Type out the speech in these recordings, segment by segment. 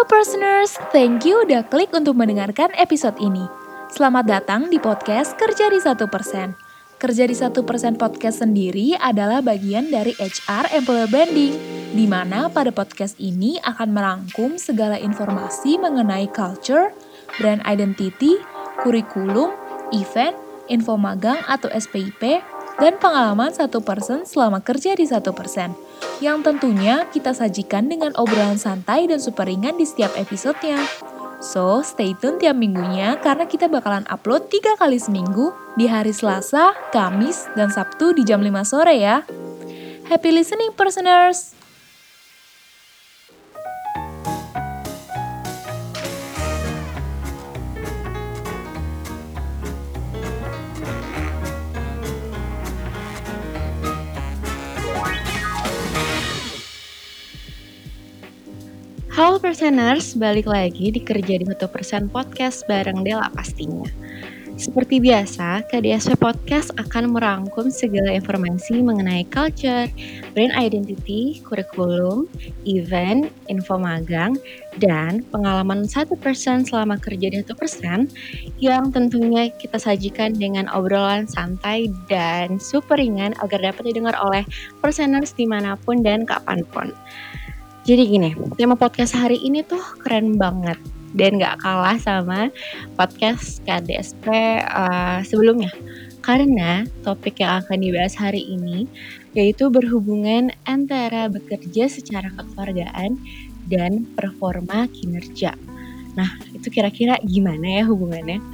Halo personers, thank you udah klik untuk mendengarkan episode ini. Selamat datang di podcast Kerja di 1%. Kerja di 1% podcast sendiri adalah bagian dari HR Employer Branding, di mana pada podcast ini akan merangkum segala informasi mengenai culture, brand identity, kurikulum, event, info magang atau SPIP, dan pengalaman satu person selama kerja di satu persen, yang tentunya kita sajikan dengan obrolan santai dan super ringan di setiap episodenya. So, stay tune tiap minggunya karena kita bakalan upload tiga kali seminggu di hari Selasa, Kamis, dan Sabtu di jam 5 sore ya. Happy listening, personers! Halo Perseners, balik lagi di Kerja di 1% Podcast bareng Dela pastinya. Seperti biasa, KDSP Podcast akan merangkum segala informasi mengenai culture, brand identity, kurikulum, event, info magang, dan pengalaman satu persen selama kerja di satu persen yang tentunya kita sajikan dengan obrolan santai dan super ringan agar dapat didengar oleh perseners di mana pun dan kapan pun. Jadi gini, tema podcast hari ini tuh keren banget dan gak kalah sama podcast KDSP uh, sebelumnya. Karena topik yang akan dibahas hari ini yaitu berhubungan antara bekerja secara kekeluargaan dan performa kinerja. Nah, itu kira-kira gimana ya hubungannya?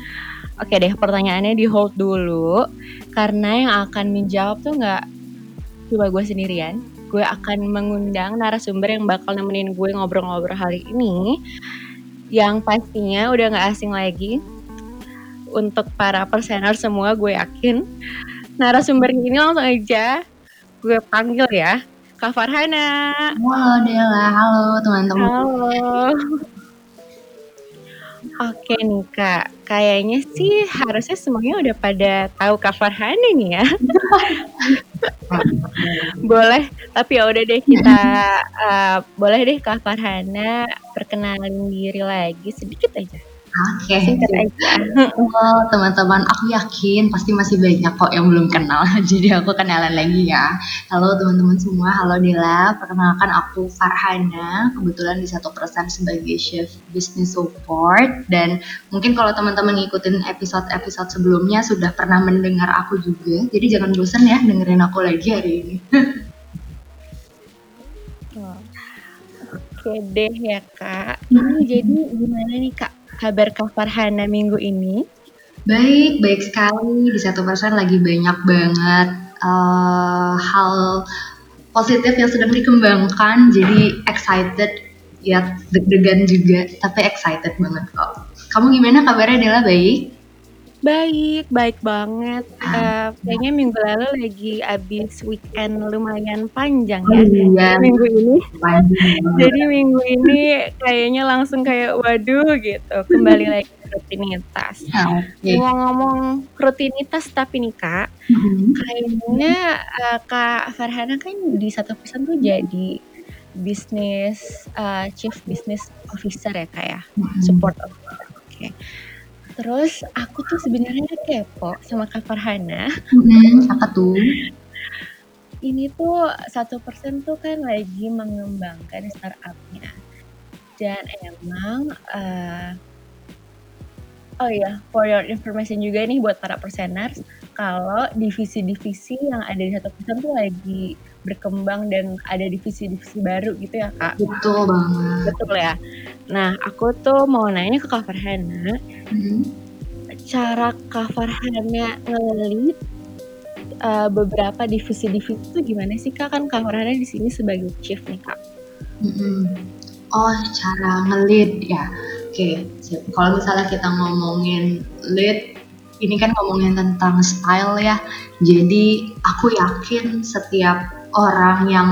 Oke deh, pertanyaannya di hold dulu karena yang akan menjawab tuh nggak cuma gue sendirian, gue akan mengundang narasumber yang bakal nemenin gue ngobrol-ngobrol hari ini yang pastinya udah gak asing lagi. Untuk para persener semua gue yakin. Narasumber ini langsung aja gue panggil ya. Kak Farhana. Halo Dela, halo teman-teman. Halo Oke nih kak, kayaknya sih harusnya semuanya udah pada tahu Kak Farhana nih ya. boleh, tapi ya udah deh kita uh, boleh deh Kak Farhana perkenalin diri lagi sedikit aja. Oke. Okay. Oh, teman-teman, aku yakin pasti masih banyak kok yang belum kenal. Jadi aku kenalan lagi ya. Halo teman-teman semua, halo Dila. Perkenalkan aku Farhana, kebetulan di satu persen sebagai chef business support dan mungkin kalau teman-teman ngikutin episode-episode sebelumnya sudah pernah mendengar aku juga. Jadi jangan bosan ya dengerin aku lagi hari ini. Oke deh ya kak. Ini jadi gimana nih kak kabar Kak Farhana minggu ini? Baik, baik sekali. Di satu persen lagi banyak banget uh, hal positif yang sedang dikembangkan. Jadi excited, ya deg-degan juga, tapi excited banget kok. Kamu gimana kabarnya Dela baik? Baik, baik banget. Uh, kayaknya minggu lalu lagi abis weekend lumayan panjang ya. iya. Minggu ini. Jadi minggu ini kayaknya langsung kayak waduh gitu. Kembali lagi ke rutinitas. Okay. Ngomong-ngomong rutinitas tapi nih kak, mm-hmm. kayaknya uh, kak Farhana kan di satu persen tuh jadi bisnis uh, chief business officer ya kak ya, mm-hmm. support officer. Oke. Terus aku tuh sebenarnya kepo sama Kak Farhana. Hmm, apa tuh? Ini tuh satu persen tuh kan lagi mengembangkan startupnya. Dan emang, uh, oh ya, for your information juga nih buat para perseners, kalau divisi-divisi yang ada di satu persen tuh lagi berkembang dan ada divisi-divisi baru gitu ya kak. Betul banget. Betul ya. Nah aku tuh mau nanya ke kak Farhana, hmm. cara kak Farhana ngelit uh, beberapa divisi-divisi itu gimana sih kak? Kan kak Farhana di sini sebagai chief nih kak. Hmm. Oh cara ngelit ya. Oke, okay. kalau misalnya kita ngomongin lead ini kan ngomongin tentang style ya. Jadi aku yakin setiap orang yang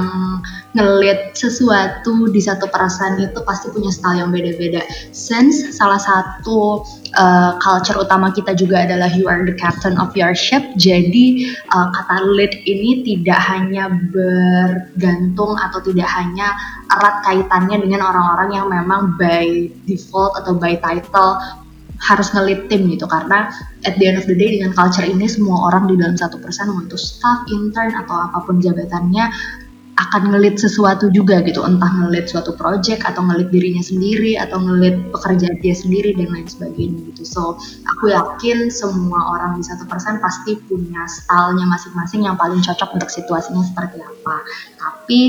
ngelit sesuatu di satu perasaan itu pasti punya style yang beda-beda. Since salah satu uh, culture utama kita juga adalah you are the captain of your ship, jadi uh, kata lead ini tidak hanya bergantung atau tidak hanya erat kaitannya dengan orang-orang yang memang by default atau by title harus ngelit tim gitu. Karena at the end of the day dengan culture ini semua orang di dalam satu persen itu staff, intern atau apa pun jabatannya akan ngelit sesuatu juga gitu. Entah ngelit suatu project atau ngelit dirinya sendiri atau ngelit pekerjaan dia sendiri dan lain sebagainya gitu. So aku yakin semua orang di satu persen pasti punya stylenya masing-masing yang paling cocok untuk situasinya seperti apa. Tapi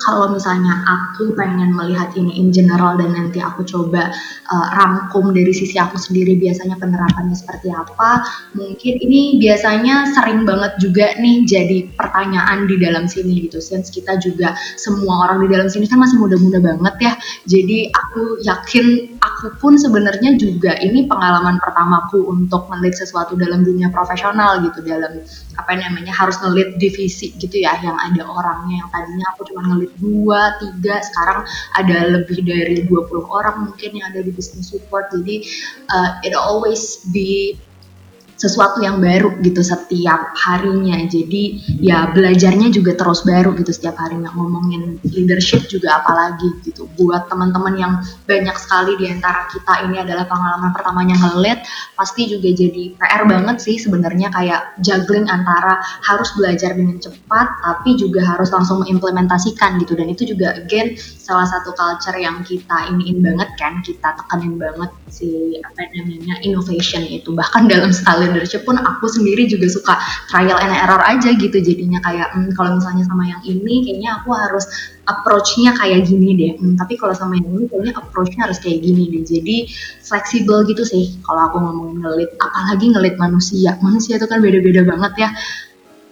kalau misalnya aku pengen melihat ini in general dan nanti aku coba uh, rangkum dari sisi aku sendiri biasanya penerapannya seperti apa mungkin ini biasanya sering banget juga nih jadi pertanyaan di dalam sini gitu. Since kita juga semua orang di dalam sini kan masih muda-muda banget ya. Jadi aku yakin aku pun sebenarnya juga ini pengalaman pertamaku untuk ngelit sesuatu dalam dunia profesional gitu dalam apa namanya harus ngelit divisi gitu ya yang ada orangnya. Yang tadinya aku cuma ngelit dua tiga sekarang ada lebih dari 20 orang mungkin yang ada di business support. Jadi uh, it always be sesuatu yang baru gitu setiap harinya. Jadi ya belajarnya juga terus baru gitu setiap harinya. Ngomongin leadership juga apalagi gitu. Buat teman-teman yang banyak sekali di antara kita ini adalah pengalaman pertamanya ngelit, pasti juga jadi PR banget sih sebenarnya kayak juggling antara harus belajar dengan cepat tapi juga harus langsung mengimplementasikan gitu. Dan itu juga again salah satu culture yang kita iniin banget kan, kita tekanin banget si apa namanya innovation itu. Bahkan dalam style leadership pun aku sendiri juga suka trial and error aja gitu. Jadinya kayak hmm, kalau misalnya sama yang ini kayaknya aku harus approach-nya kayak gini deh. Hmm, tapi kalau sama yang ini kayaknya approach-nya harus kayak gini deh. Jadi fleksibel gitu sih kalau aku ngomongin ngelit. Apalagi ngelit manusia. Manusia itu kan beda-beda banget ya.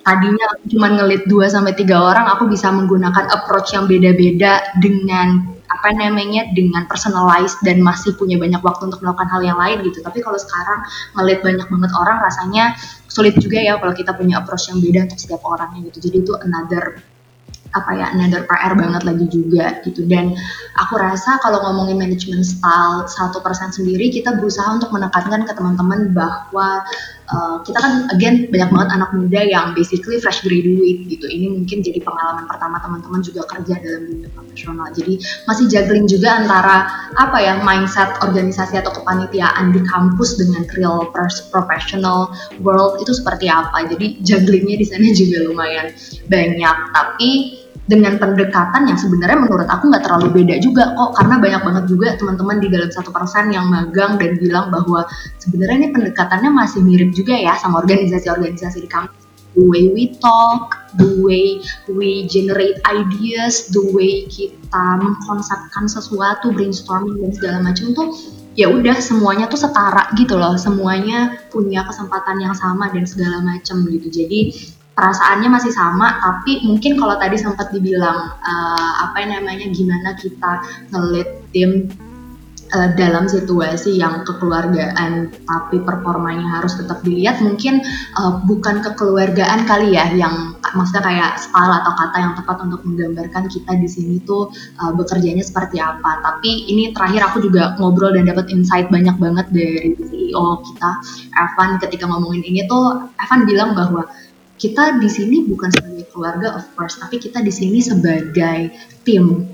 Tadinya aku cuma ngelit 2 sampai tiga orang aku bisa menggunakan approach yang beda-beda dengan apa namanya dengan personalized dan masih punya banyak waktu untuk melakukan hal yang lain gitu. Tapi kalau sekarang ngeliat banyak banget orang rasanya sulit juga ya kalau kita punya approach yang beda untuk setiap orangnya gitu. Jadi itu another apa ya another PR banget lagi juga gitu dan aku rasa kalau ngomongin manajemen style satu persen sendiri kita berusaha untuk menekankan ke teman-teman bahwa uh, kita kan again banyak banget anak muda yang basically fresh graduate gitu. Ini mungkin jadi pengalaman pertama teman-teman juga kerja dalam dunia profesional. Jadi masih juggling juga antara apa ya mindset organisasi atau kepanitiaan di kampus dengan real professional world itu seperti apa. Jadi jugglingnya di sana juga lumayan banyak. Tapi dengan pendekatan yang sebenarnya menurut aku nggak terlalu beda juga kok karena banyak banget juga teman-teman di dalam satu persen yang magang dan bilang bahwa sebenarnya ini pendekatannya masih mirip juga ya sama organisasi-organisasi di kampus the way we talk, the way we generate ideas, the way kita mengkonsepkan sesuatu, brainstorming dan segala macam tuh ya udah semuanya tuh setara gitu loh, semuanya punya kesempatan yang sama dan segala macam gitu. Jadi perasaannya masih sama tapi mungkin kalau tadi sempat dibilang uh, apa namanya gimana kita ngelit tim uh, dalam situasi yang kekeluargaan tapi performanya harus tetap dilihat mungkin uh, bukan kekeluargaan kali ya yang maksudnya kayak style atau kata yang tepat untuk menggambarkan kita di sini tuh uh, bekerjanya seperti apa. Tapi ini terakhir aku juga ngobrol dan dapat insight banyak banget dari CEO kita Evan ketika ngomongin ini tuh Evan bilang bahwa kita di sini bukan sebagai keluarga of course tapi kita di sini sebagai tim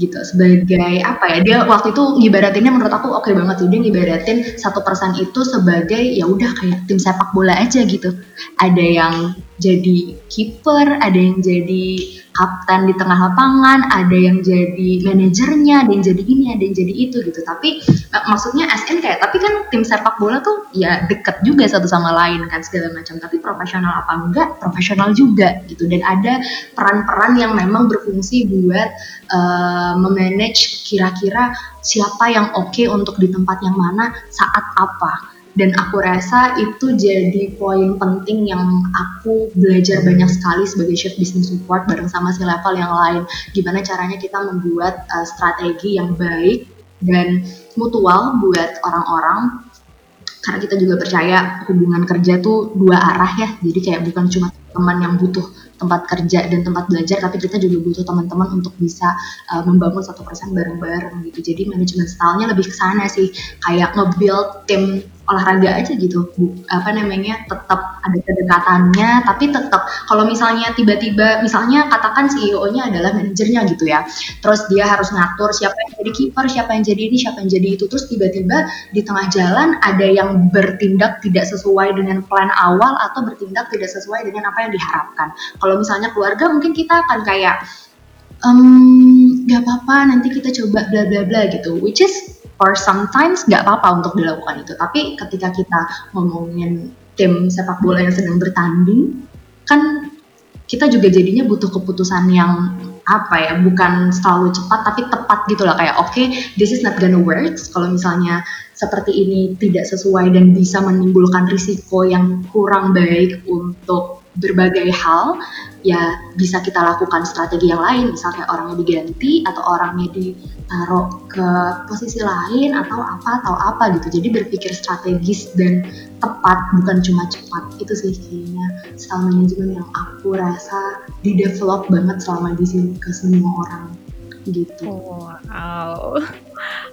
gitu. Sebagai apa ya dia waktu itu ngibaratinnya menurut aku oke okay banget sih. Dia ngibaratin satu persen itu sebagai ya udah kayak tim sepak bola aja gitu. Ada yang jadi kiper ada yang jadi kapten di tengah lapangan, ada yang jadi manajernya, ada yang jadi ini, ada yang jadi itu gitu. Tapi uh, maksudnya SN kayak, tapi kan tim sepak bola tuh ya deket juga satu sama lain kan segala macam. Tapi profesional apa enggak? Profesional juga gitu. Dan ada peran-peran yang memang berfungsi buat uh, memanage kira-kira siapa yang oke okay untuk di tempat yang mana saat apa dan aku rasa itu jadi poin penting yang aku belajar banyak sekali sebagai chef business support bareng sama si level yang lain. Gimana caranya kita membuat uh, strategi yang baik dan mutual buat orang-orang. Karena kita juga percaya hubungan kerja tuh dua arah ya. Jadi kayak bukan cuma teman yang butuh tempat kerja dan tempat belajar tapi kita juga butuh teman-teman untuk bisa uh, membangun satu persen bareng-bareng gitu. Jadi manajemen stylenya lebih ke sana sih. Kayak nge-build tim olahraga aja gitu. Apa namanya tetap ada kedekatannya tapi tetap kalau misalnya tiba-tiba misalnya katakan CEO-nya adalah manajernya gitu ya terus dia harus ngatur siapa yang jadi kiper siapa yang jadi ini siapa yang jadi itu terus tiba-tiba di tengah jalan ada yang bertindak tidak sesuai dengan plan awal atau bertindak tidak sesuai dengan apa yang diharapkan. Kalau misalnya keluarga mungkin kita akan kayak um, gak apa-apa nanti kita coba bla bla bla gitu which is or sometimes nggak apa-apa untuk dilakukan itu. Tapi ketika kita ngomongin tim sepak bola yang sedang bertanding kan kita juga jadinya butuh keputusan yang apa ya bukan selalu cepat tapi tepat gitu lah kayak oke okay, this is not gonna work. Kalau misalnya seperti ini tidak sesuai dan bisa menimbulkan risiko yang kurang baik untuk berbagai hal ya bisa kita lakukan strategi yang lain misalnya orangnya diganti atau orangnya ditaruh ke posisi lain atau apa atau apa gitu. Jadi berpikir strategis dan tepat bukan cuma cepat. Itu sih kayaknya style management yang aku rasa di develop banget selama di sini ke semua orang gitu. Wow,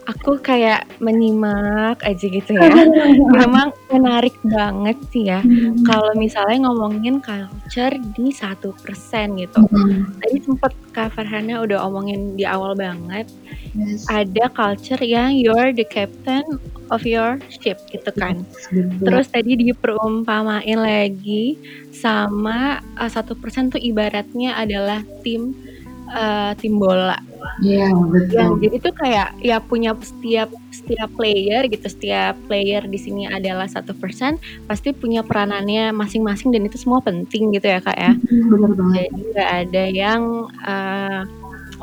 aku kayak menyimak aja gitu ya. Memang menarik banget sih ya. Hmm. Kalau misalnya ngomongin culture di satu persen gitu. Hmm. Tadi sempet Kak Farhana udah omongin di awal banget. Yes. Ada culture yang you're the captain of your ship gitu kan. Yes, Terus tadi diperumpamain lagi sama eh, satu persen tuh ibaratnya adalah tim uh, tim bola. Iya yeah, betul. Yang jadi tuh kayak ya punya setiap setiap player gitu, setiap player di sini adalah satu persen pasti punya peranannya masing-masing dan itu semua penting gitu ya kak ya. Benar banget. Jadi nggak ada yang uh,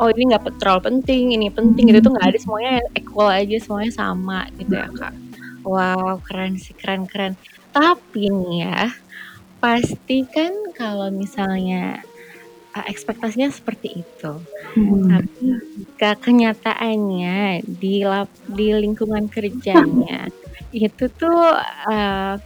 oh ini nggak terlalu penting, ini penting gitu tuh nggak ada semuanya equal aja semuanya sama gitu ya kak. Wow keren sih keren keren. Tapi nih ya pasti kan kalau misalnya uh, ekspektasinya seperti itu. Hmm. Tapi jika kenyataannya di lap, di lingkungan kerjanya itu tuh uh,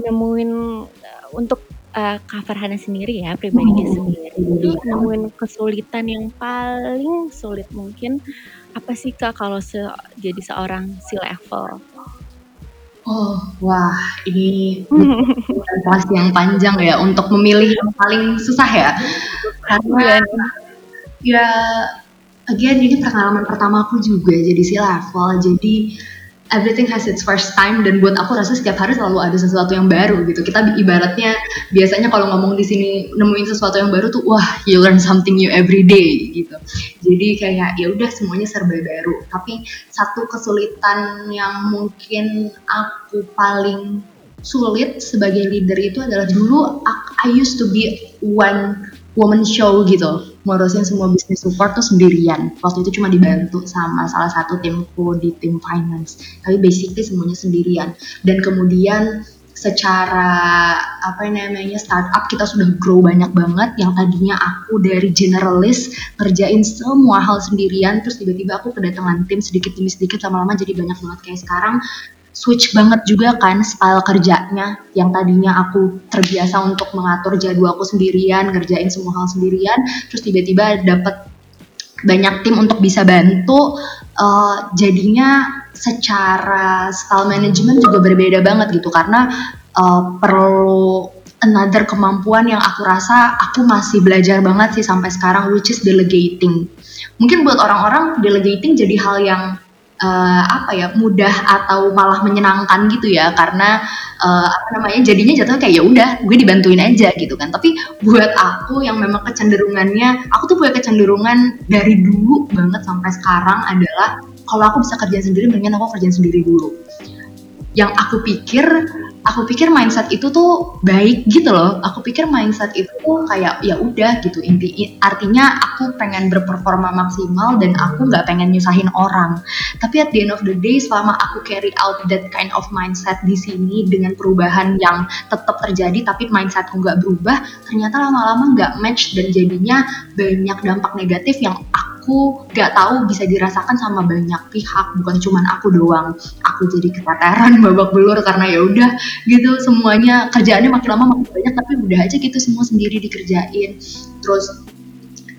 nemuin uh, untuk uh, Kak Farhana sendiri ya pribadinya hmm. sendiri itu nemuin kesulitan yang paling sulit mungkin apa sih Kak kalau se jadi seorang si level Oh, wah ini kelas yang panjang ya untuk memilih yang paling susah ya. Karena ya again ini pengalaman pertama aku juga jadi si level. Jadi everything has its first time dan buat aku rasa setiap hari selalu ada sesuatu yang baru gitu. Kita ibaratnya biasanya kalau ngomong di sini nemuin sesuatu yang baru tuh wah you learn something new every day gitu. Jadi kayak ya udah semuanya serba baru. Tapi satu kesulitan yang mungkin aku paling sulit sebagai leader itu adalah dulu I used to be one woman show gitu ngurusin semua bisnis support tuh sendirian. Waktu itu cuma dibantu sama salah satu timku di tim finance. Tapi basically semuanya sendirian. Dan kemudian secara apa namanya startup kita sudah grow banyak banget. Yang tadinya aku dari generalist ngerjain semua hal sendirian terus tiba-tiba aku kedatangan tim sedikit demi sedikit lama-lama jadi banyak banget. Kayak sekarang switch banget juga kan style kerjanya yang tadinya aku terbiasa untuk mengatur jadwalku sendirian, ngerjain semua hal sendirian, terus tiba-tiba dapet banyak tim untuk bisa bantu, uh, jadinya secara style management juga berbeda banget gitu karena uh, perlu another kemampuan yang aku rasa aku masih belajar banget sih sampai sekarang which is delegating. Mungkin buat orang-orang delegating jadi hal yang uh, apa ya mudah atau malah menyenangkan gitu ya. Karena uh, apa namanya jadinya jatuh kayak ya udah gue dibantuin aja gitu kan. Tapi buat aku yang memang kecenderungannya aku tuh punya kecenderungan dari dulu banget sampai sekarang adalah kalau aku bisa kerja sendiri mendingan aku kerjain sendiri dulu. Yang aku pikir aku pikir mindset itu tuh baik gitu loh. Aku pikir mindset itu tuh kayak ya udah gitu inti artinya aku pengen berperforma maksimal dan aku nggak pengen nyusahin orang. Tapi at the end of the day selama aku carry out that kind of mindset di sini dengan perubahan yang tetap terjadi tapi mindsetku nggak berubah ternyata lama-lama nggak match dan jadinya banyak dampak negatif yang aku aku gak tahu bisa dirasakan sama banyak pihak. Bukan cuma aku doang. Aku jadi keteteran babak belur karena ya udah gitu. Semuanya kerjaannya makin lama makin banyak tapi udah aja gitu semua sendiri dikerjain. Terus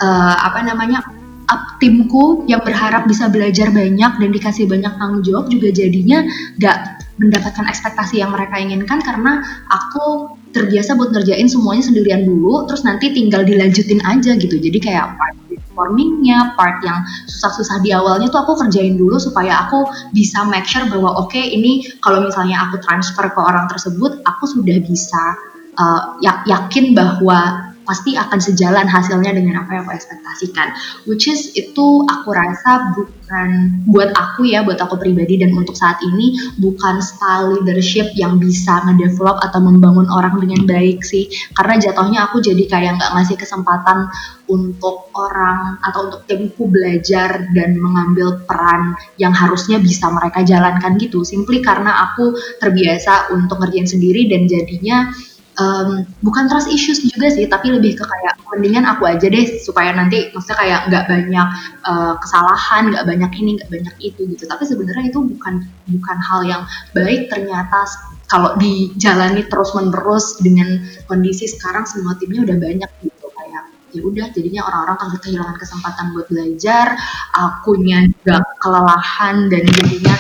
uh, apa namanya up timku yang berharap bisa belajar banyak dan dikasih banyak tanggung jawab juga jadinya gak mendapatkan ekspektasi yang mereka inginkan karena aku terbiasa buat ngerjain semuanya sendirian dulu terus nanti tinggal dilanjutin aja gitu. Jadi kayak part formingnya part yang susah-susah di awalnya tuh aku kerjain dulu supaya aku bisa make sure bahwa oke okay, ini kalau misalnya aku transfer ke orang tersebut aku sudah bisa uh, yakin bahwa pasti akan sejalan hasilnya dengan apa yang aku ekspektasikan. Which is itu aku rasa bukan buat aku ya, buat aku pribadi dan untuk saat ini bukan style leadership yang bisa ngedevelop atau membangun orang dengan baik sih. Karena jatuhnya aku jadi kayak nggak ngasih kesempatan untuk orang atau untuk timku belajar dan mengambil peran yang harusnya bisa mereka jalankan gitu. Simply karena aku terbiasa untuk ngerjain sendiri dan jadinya um, bukan trust issues juga sih tapi lebih ke kayak mendingan aku aja deh supaya nanti maksudnya kayak nggak banyak uh, kesalahan nggak banyak ini nggak banyak itu gitu. Tapi sebenarnya itu bukan bukan hal yang baik. Ternyata kalau dijalani terus menerus dengan kondisi sekarang semua timnya udah banyak gitu. Kayak ya udah jadinya orang-orang kan kehilangan kesempatan buat belajar akunya juga kelelahan dan jadinya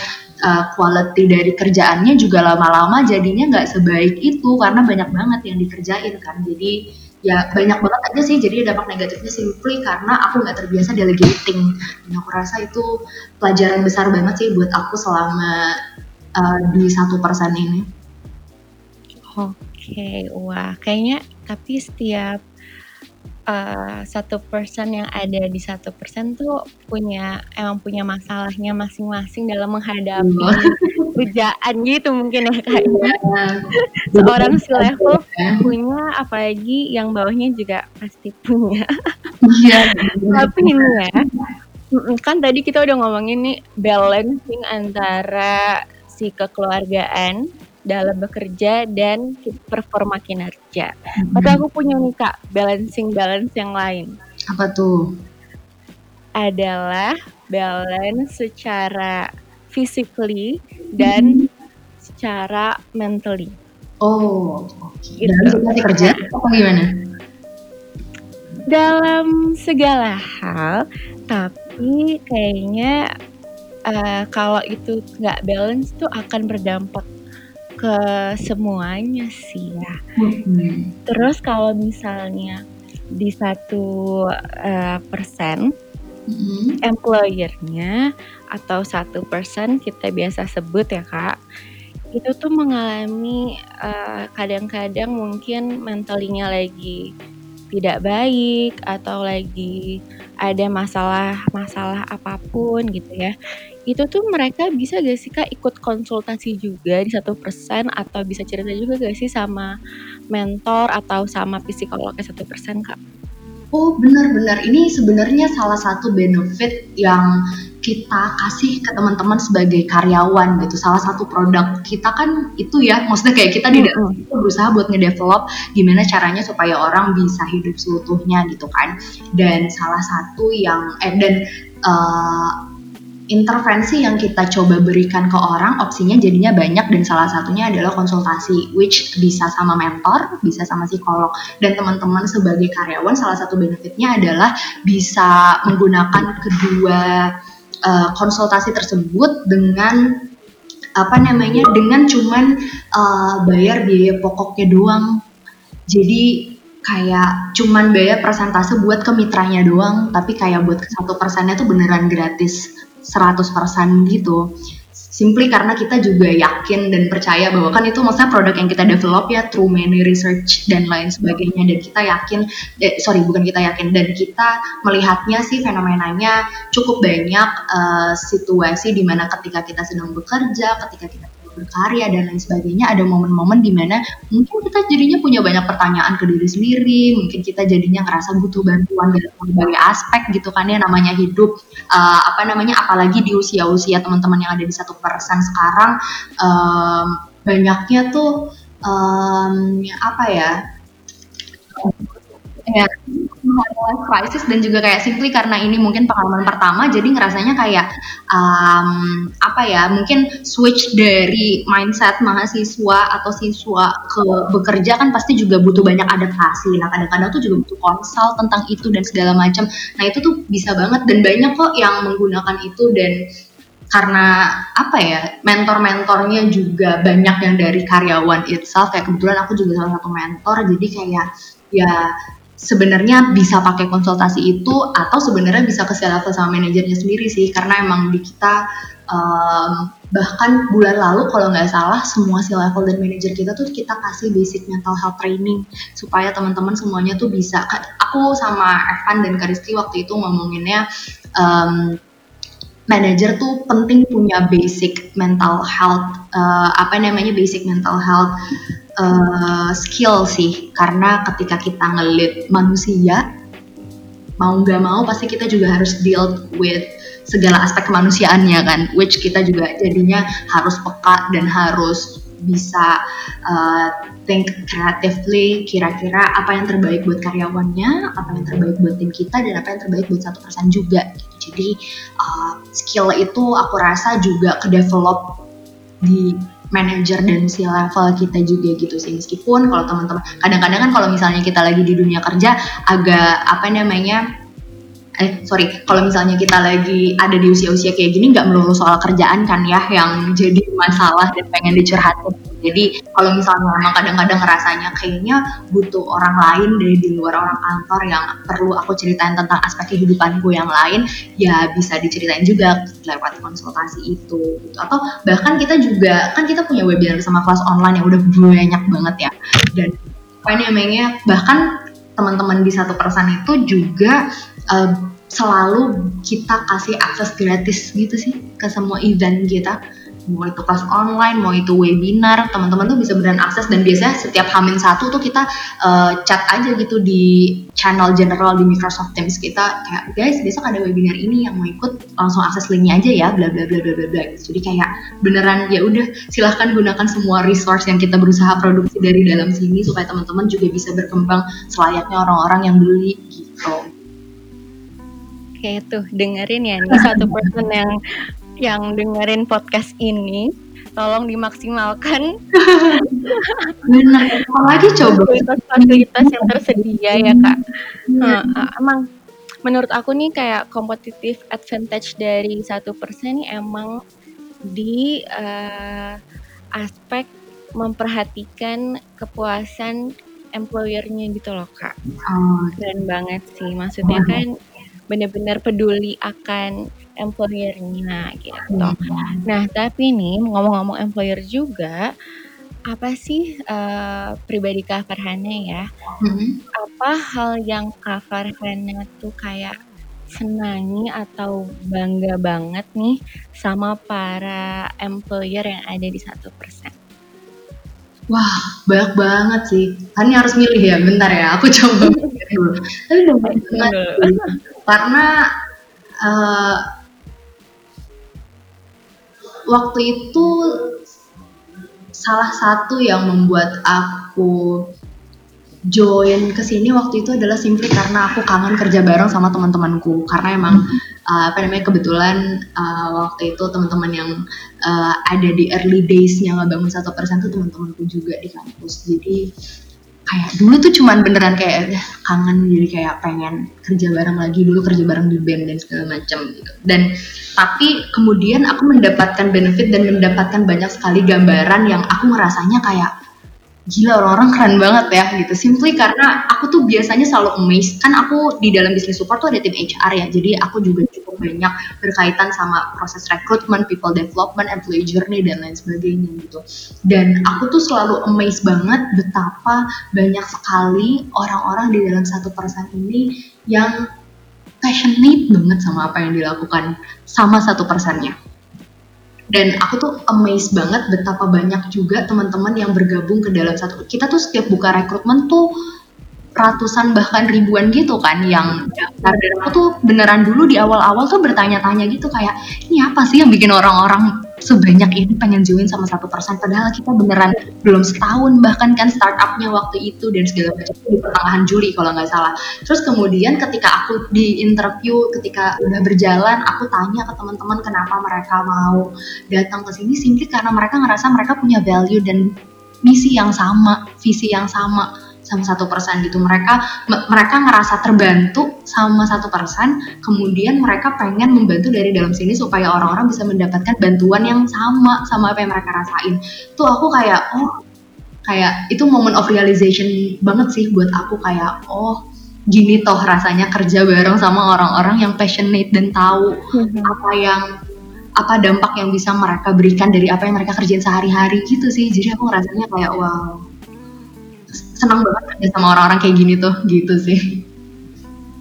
uh, quality dari kerjaannya juga lama-lama jadinya nggak sebaik itu karena banyak banget yang dikerjain kan jadi ya banyak banget aja sih jadi dampak negatifnya simply karena aku nggak terbiasa delegating dan aku rasa itu pelajaran besar banget sih buat aku selama uh, di satu persen ini. Oke, wah kayaknya tapi setiap Eh, satu persen yang ada di satu persen tuh punya emang punya masalahnya masing-masing dalam menghadapi iya. kerjaan gitu mungkin ya kayaknya seorang si level punya apalagi yang bawahnya juga pasti punya. Iya, tapi ini ya kan tadi kita udah ngomongin nih balancing antara si kekeluargaan dalam bekerja dan performa kinerja. Hmm. Tapi aku punya nih kak balancing balance yang lain. Apa tuh? Adalah balance secara physically dan hmm. secara mentally. Oh, okay. gitu. dalam kerja apa gimana? Dalam segala hal, tapi kayaknya uh, kalau itu nggak balance tuh akan berdampak ke semuanya sih ya. Hmm. Terus kalau misalnya di satu uh, persen hmm. employernya atau satu persen kita biasa sebut ya kak itu tuh mengalami kadang kadang-kadang mungkin mentalinya lagi tidak baik atau lagi ada masalah-masalah apa pun gitu ya itu tuh mereka bisa gak sih Kak ikut konsultasi juga di satu persen atau bisa cerita juga gak sih sama mentor atau sama psikolognya satu persen Kak? Oh benar-benar ini sebenarnya salah satu benefit yang kita kasih ke teman-teman sebagai karyawan gitu. Salah satu produk kita kan itu ya, maksudnya kayak kita di itu berusaha buat ngedevelop gimana caranya supaya orang bisa hidup seutuhnya gitu kan. Dan salah satu yang eh dan uh, intervensi yang kita coba berikan ke orang opsinya jadinya banyak dan salah satunya adalah konsultasi which bisa sama mentor, bisa sama psikolog. Dan teman-teman sebagai karyawan salah satu benefitnya adalah bisa menggunakan kedua uh, konsultasi tersebut dengan apa namanya dengan cuman uh, bayar biaya pokoknya doang. Jadi kayak cuman bayar persentase buat ke mitranya doang tapi kayak buat satu persennya tuh beneran gratis 100% gitu. Simply karena kita juga yakin dan percaya bahwa kan itu maksudnya produk yang kita develop ya through many research dan lain sebagainya. Dan kita yakin eh, sorry bukan kita yakin dan kita melihatnya sih fenomenanya cukup banyak uh, situasi di mana ketika kita sedang bekerja ketika kita berkarya dan lain sebagainya ada momen-momen di mana mungkin kita jadinya punya banyak pertanyaan ke diri sendiri mungkin kita jadinya ngerasa butuh bantuan dari berbagai aspek gitu kan ya namanya hidup uh, apa namanya apalagi di usia-usia teman-teman yang ada di satu persen sekarang um, banyaknya tuh um, apa ya ya life crisis dan juga kayak simply karena ini mungkin pengalaman pertama jadi ngerasanya kayak um, apa ya mungkin switch dari mindset mahasiswa atau siswa ke bekerja kan pasti juga butuh banyak adaptasi. Nah kadang-kadang tuh juga butuh konsol tentang itu dan segala macam. Nah itu tuh bisa banget dan banyak kok yang menggunakan itu dan karena apa ya mentor-mentornya juga banyak yang dari karyawan itself. Kayak kebetulan aku juga salah satu mentor jadi kayak ya sebenarnya bisa pakai konsultasi itu atau sebenarnya bisa ke level sama manajernya sendiri sih karena emang di kita um, bahkan bulan lalu kalau nggak salah semua si level dan manajer kita tuh kita kasih basic mental health training supaya teman-teman semuanya tuh bisa. Aku sama Evan dan Karisti waktu itu ngomonginnya um, manager tuh penting punya basic mental health uh, apa namanya basic mental health uh, skill sih karena ketika kita ngelit manusia mau nggak mau pasti kita juga harus deal with segala aspek kemanusiaannya kan which kita juga jadinya harus peka dan harus bisa uh, think creatively kira-kira apa yang terbaik buat karyawannya apa yang terbaik buat tim kita dan apa yang terbaik buat satu persen juga gitu. jadi uh, skill itu aku rasa juga ke develop di manager dan si level kita juga gitu sih. Meskipun kalau teman-teman kadang-kadang kan kalau misalnya kita lagi di dunia kerja agak apa namanya eh sorry. Kalau misalnya kita lagi ada di usia-usia kayak gini nggak melulu soal kerjaan kan ya yang jadi masalah dan pengen dicurhatin. Jadi kalau misalnya memang kadang-kadang ngerasanya kayaknya butuh orang lain dari di luar orang kantor yang perlu aku ceritain tentang aspek kehidupanku yang lain ya bisa diceritain juga lewat konsultasi itu gitu. Atau bahkan kita juga kan kita punya webinar sama kelas online yang udah banyak banget ya. Dan apa namanya bahkan teman-teman di satu persen itu juga uh, selalu kita kasih akses gratis gitu sih ke semua event kita. Mau itu kelas online, mau itu webinar, teman-teman tuh bisa beneran akses. Dan biasanya setiap hamin satu tuh kita uh, chat aja gitu di channel general di Microsoft Teams kita. Kayak guys besok ada webinar ini yang mau ikut langsung akses linknya aja ya bla bla bla bla bla bla. Jadi kayak beneran ya udah silahkan gunakan semua resource yang kita berusaha produksi dari dalam sini supaya teman-teman juga bisa berkembang selayaknya orang-orang yang beli gitu Oke tuh dengerin ya. Nih satu person yang yang dengerin podcast ini. Tolong dimaksimalkan. Benar. Apalagi coba. Fasilitas yang tersedia ya kak. Nah, emang menurut aku nih kayak kompetitif advantage dari satu persen emang di uh, aspek memperhatikan kepuasan employernya gitu loh kak. Oh. keren banget sih. Maksudnya kan benar-benar peduli akan employernya gitu. Nah, tapi nih ngomong-ngomong employer juga, apa sih uh, pribadi Kak Farhana ya? Mm-hmm. Apa hal yang Kak Farhana tuh kayak senangi atau bangga banget nih sama para employer yang ada di satu persen? Wah, banyak banget sih. Kan harus milih ya, bentar ya, aku coba dulu. Tapi banyak banget karena uh, waktu itu salah satu yang membuat aku join ke sini waktu itu adalah simply karena aku kangen kerja bareng sama teman-temanku. Karena emang uh, apa namanya kebetulan uh, waktu itu teman-teman yang uh, ada di early days-nya ngebangun satu persen tuh teman-temanku juga di kampus. Jadi kayak dulu tuh cuman beneran kayak kangen jadi kayak pengen kerja bareng lagi dulu kerja bareng di band dan segala macam gitu. Dan tapi kemudian aku mendapatkan benefit dan mendapatkan banyak sekali gambaran yang aku ngerasanya kayak gila orang-orang keren banget ya gitu. Simply karena aku tuh biasanya selalu amazed. Kan aku di dalam bisnis support tuh ada tim HR ya jadi aku juga banyak berkaitan sama proses rekrutmen people development employee journey dan lain sebagainya gitu. Dan aku tuh selalu amazed banget betapa banyak sekali orang-orang di dalam satu persen ini yang passionate banget sama apa yang dilakukan sama satu persennya dan aku tuh amazed banget betapa banyak juga teman-teman yang bergabung ke dalam satu kita tuh setiap buka rekrutmen tuh ratusan bahkan ribuan gitu kan yang daftar. Dan aku tuh beneran dulu di awal-awal tuh bertanya-tanya gitu kayak ini apa sih yang bikin orang-orang sebanyak ini pengen join sama satu persen padahal kita beneran belum setahun bahkan kan startupnya waktu itu dan segala macam di pertengahan Juli kalau nggak salah. Terus kemudian ketika aku di interview ketika udah berjalan aku tanya ke teman-teman kenapa mereka mau datang ke sini simply karena mereka ngerasa mereka punya value dan misi yang sama visi yang sama sama satu persen gitu. Mereka mereka ngerasa terbantu sama satu persen kemudian mereka pengen membantu dari dalam sini supaya orang-orang bisa mendapatkan bantuan yang sama sama apa yang mereka rasain. Tuh aku kayak oh kayak itu moment of realization banget sih buat aku. Kayak oh gini toh rasanya kerja bareng sama orang-orang yang passionate dan tahu mm-hmm. apa yang apa dampak yang bisa mereka berikan dari apa yang mereka kerjain sehari-hari gitu sih. Jadi aku rasanya kayak wow senang banget kerja sama orang-orang kayak gini tuh gitu sih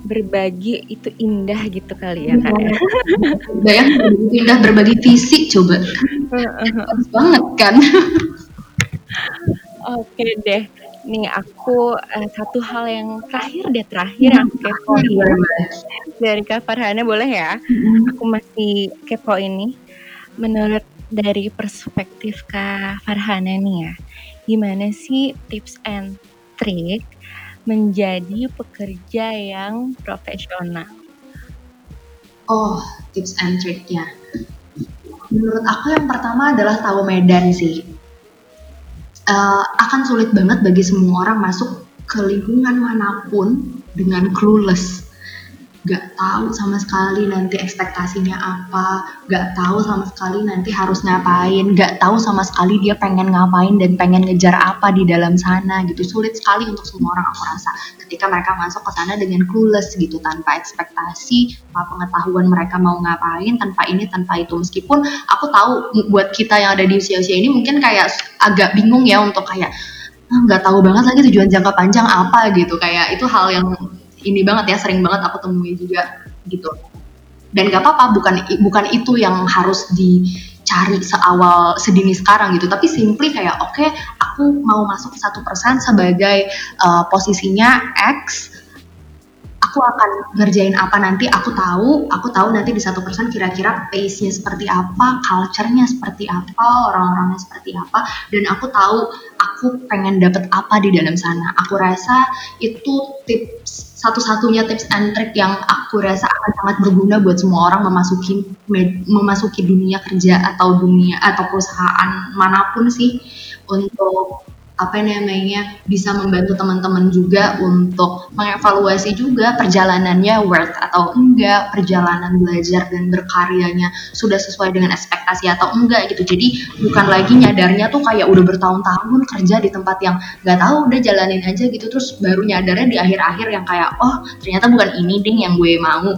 berbagi itu indah gitu kali ya kak ya. Bayang indah berbagi visi coba. Bagus banget kan. Oke deh. Nih aku uh, satu hal yang terakhir deh terakhir yang aku kepoin dari Kak Farhana boleh ya? Aku masih kepo ini. Menurut dari perspektif Kak Farhana nih ya, gimana sih tips and trik menjadi pekerja yang profesional? Oh, tips and triknya. Menurut aku yang pertama adalah tahu medan sih. Uh, akan sulit banget bagi semua orang masuk ke lingkungan mana pun dengan clueless gak tahu sama sekali nanti ekspektasinya apa, gak tahu sama sekali nanti harus ngapain, gak tahu sama sekali dia pengen ngapain dan pengen ngejar apa di dalam sana gitu. Sulit sekali untuk semua orang aku rasa ketika mereka masuk ke sana dengan clueless gitu tanpa ekspektasi, tanpa pengetahuan mereka mau ngapain, tanpa ini, tanpa itu. Meskipun aku tahu buat kita yang ada di usia-usia ini mungkin kayak agak bingung ya untuk kayak ah, nggak tahu banget lagi tujuan jangka panjang apa gitu kayak itu hal yang ini banget ya sering banget aku temui juga gitu. Dan gak apa-apa bukan bukan itu yang harus dicari seawal sedini sekarang gitu. Tapi simply kayak oke okay, aku mau masuk satu persen sebagai uh, posisinya X aku akan ngerjain apa nanti aku tahu aku tahu nanti di satu persen kira-kira pace-nya seperti apa culture-nya seperti apa orang-orangnya seperti apa dan aku tahu aku pengen dapet apa di dalam sana. Aku rasa itu tips satu-satunya tips and trick yang aku rasa akan sangat berguna buat semua orang memasuki memasuki dunia kerja atau dunia atau perusahaan mana pun sih untuk apa namanya bisa membantu teman-teman juga untuk mengevaluasi juga perjalanannya worth atau enggak perjalanan belajar dan berkaryanya sudah sesuai dengan ekspektasi atau enggak gitu. Jadi bukan lagi nyadarnya tuh kayak udah bertahun-tahun kerja di tempat yang nggak tahu udah jalanin aja gitu terus baru nyadarnya di akhir-akhir yang kayak oh ternyata bukan ini ding yang gue mau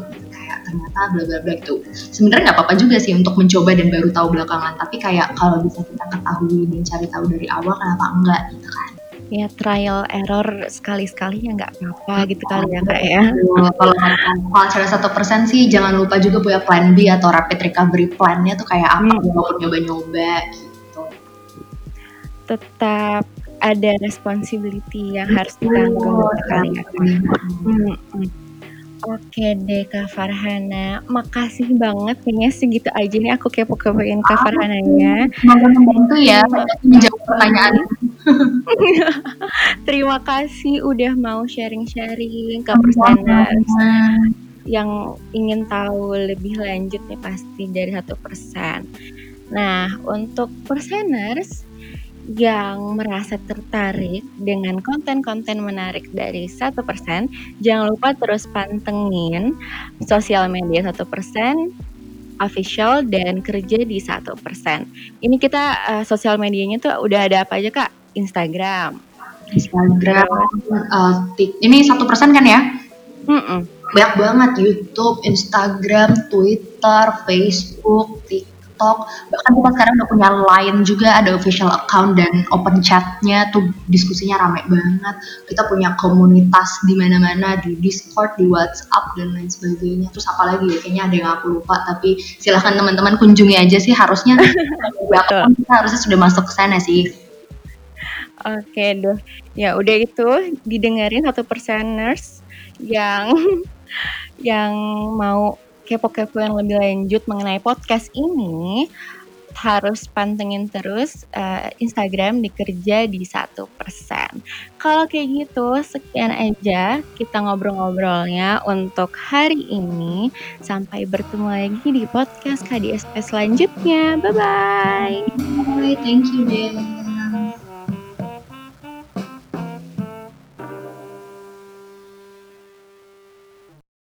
ternyata bla bla bla gitu. Sebenarnya nggak apa-apa juga sih untuk mencoba dan baru tahu belakangan. Tapi kayak kalau bisa kita ketahui dan cari tahu dari awal kenapa enggak gitu kan? Ya trial error sekali-sekali ya nggak apa-apa gitu kali ya kak ya. Kalau kalau cara satu persen sih jangan lupa juga punya plan B atau rapid recovery plannya tuh kayak apa hmm. walaupun nyoba-nyoba gitu. Tetap ada responsibility yang harus ditanggung oh, kali ya hmm, hmm. Oke deh Kak Farhana, makasih banget kayaknya segitu aja nih aku kepo-kepoin Kak Farhananya. Semoga membantu ya menjawab pertanyaan. Terima kasih udah mau sharing-sharing Kak Perseners. Yang ingin tahu lebih lanjut nih pasti dari satu persen. Nah, untuk perseners yang merasa tertarik dengan konten-konten menarik dari satu persen, jangan lupa terus pantengin sosial media satu persen official dan kerja di satu persen. Ini kita uh, sosial medianya tuh udah ada apa aja kak? Instagram. Instagram, uh, ini satu persen kan ya? Mm -mm. Banyak banget YouTube, Instagram, Twitter, Facebook, TikTok TikTok. Bahkan kita sekarang udah punya Line juga ada official account dan open chatnya tuh diskusinya rame banget. Kita punya komunitas di mana-mana di Discord di WhatsApp dan lain sebagainya. Terus apalagi ya? Kayaknya ada yang aku lupa tapi silahkan teman-teman kunjungi aja sih. Harusnya kita harusnya sudah masuk ke sana sih. Oke deh, ya udah itu didengerin satu perseners yang yang mau kepo-kepo yang lebih lanjut mengenai podcast ini, harus pantengin terus uh, Instagram dikerja di satu persen. Kalau kayak gitu, sekian aja kita ngobrol-ngobrolnya untuk hari ini. Sampai bertemu lagi di podcast KDSP selanjutnya. Bye-bye. Bye, thank you, Ben.